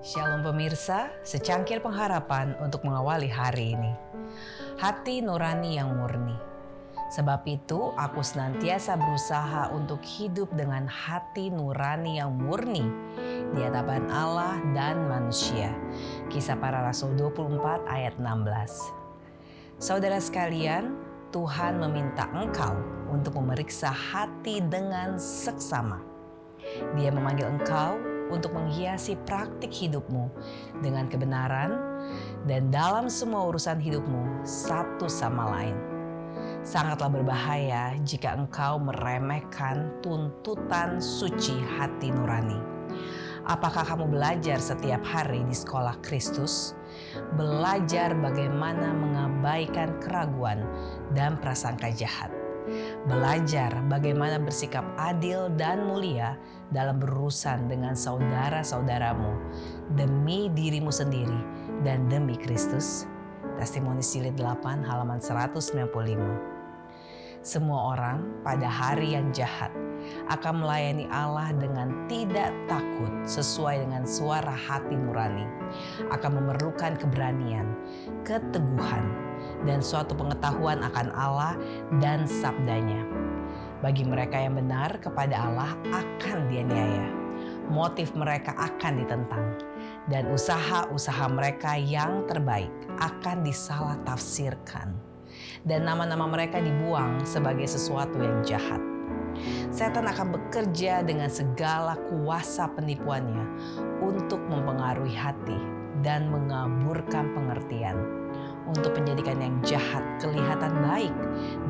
Pemirsa, secangkir pengharapan untuk mengawali hari ini. Hati nurani yang murni. Sebab itu, aku senantiasa berusaha untuk hidup dengan hati nurani yang murni di hadapan Allah dan manusia. Kisah para Rasul 24 ayat 16. Saudara sekalian, Tuhan meminta engkau untuk memeriksa hati dengan seksama. Dia memanggil engkau untuk menghiasi praktik hidupmu dengan kebenaran dan dalam semua urusan hidupmu satu sama lain. Sangatlah berbahaya jika engkau meremehkan tuntutan suci hati nurani. Apakah kamu belajar setiap hari di sekolah Kristus? Belajar bagaimana mengabaikan keraguan dan prasangka jahat belajar bagaimana bersikap adil dan mulia dalam berurusan dengan saudara-saudaramu demi dirimu sendiri dan demi Kristus. Testimoni Jilid 8 halaman 195. Semua orang pada hari yang jahat akan melayani Allah dengan tidak takut sesuai dengan suara hati nurani. Akan memerlukan keberanian, keteguhan, dan suatu pengetahuan akan Allah dan sabdanya. Bagi mereka yang benar kepada Allah akan dianiaya. Motif mereka akan ditentang. Dan usaha-usaha mereka yang terbaik akan disalah tafsirkan. Dan nama-nama mereka dibuang sebagai sesuatu yang jahat. Setan akan bekerja dengan segala kuasa penipuannya untuk mempengaruhi hati dan mengaburkan pengertian untuk menjadikan yang jahat kelihatan baik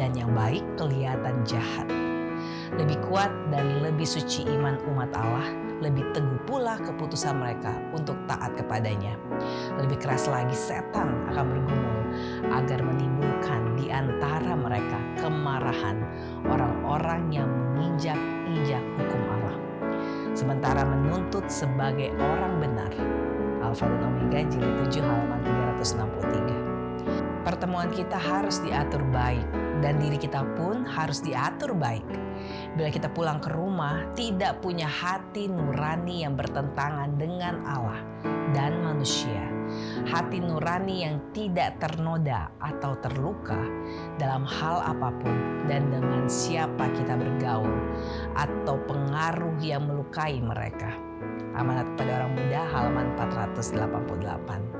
dan yang baik kelihatan jahat. Lebih kuat dan lebih suci iman umat Allah, lebih teguh pula keputusan mereka untuk taat kepadanya. Lebih keras lagi setan akan bergumul agar menimbulkan di antara mereka kemarahan orang-orang yang menginjak-injak hukum Allah. Sementara menuntut sebagai orang benar. Alfa dan Omega jilid 7 halaman 363. Pertemuan kita harus diatur baik dan diri kita pun harus diatur baik. Bila kita pulang ke rumah tidak punya hati nurani yang bertentangan dengan Allah dan manusia, hati nurani yang tidak ternoda atau terluka dalam hal apa pun dan dengan siapa kita bergaul atau pengaruh yang melukai mereka. Amanat pada orang muda halaman 488.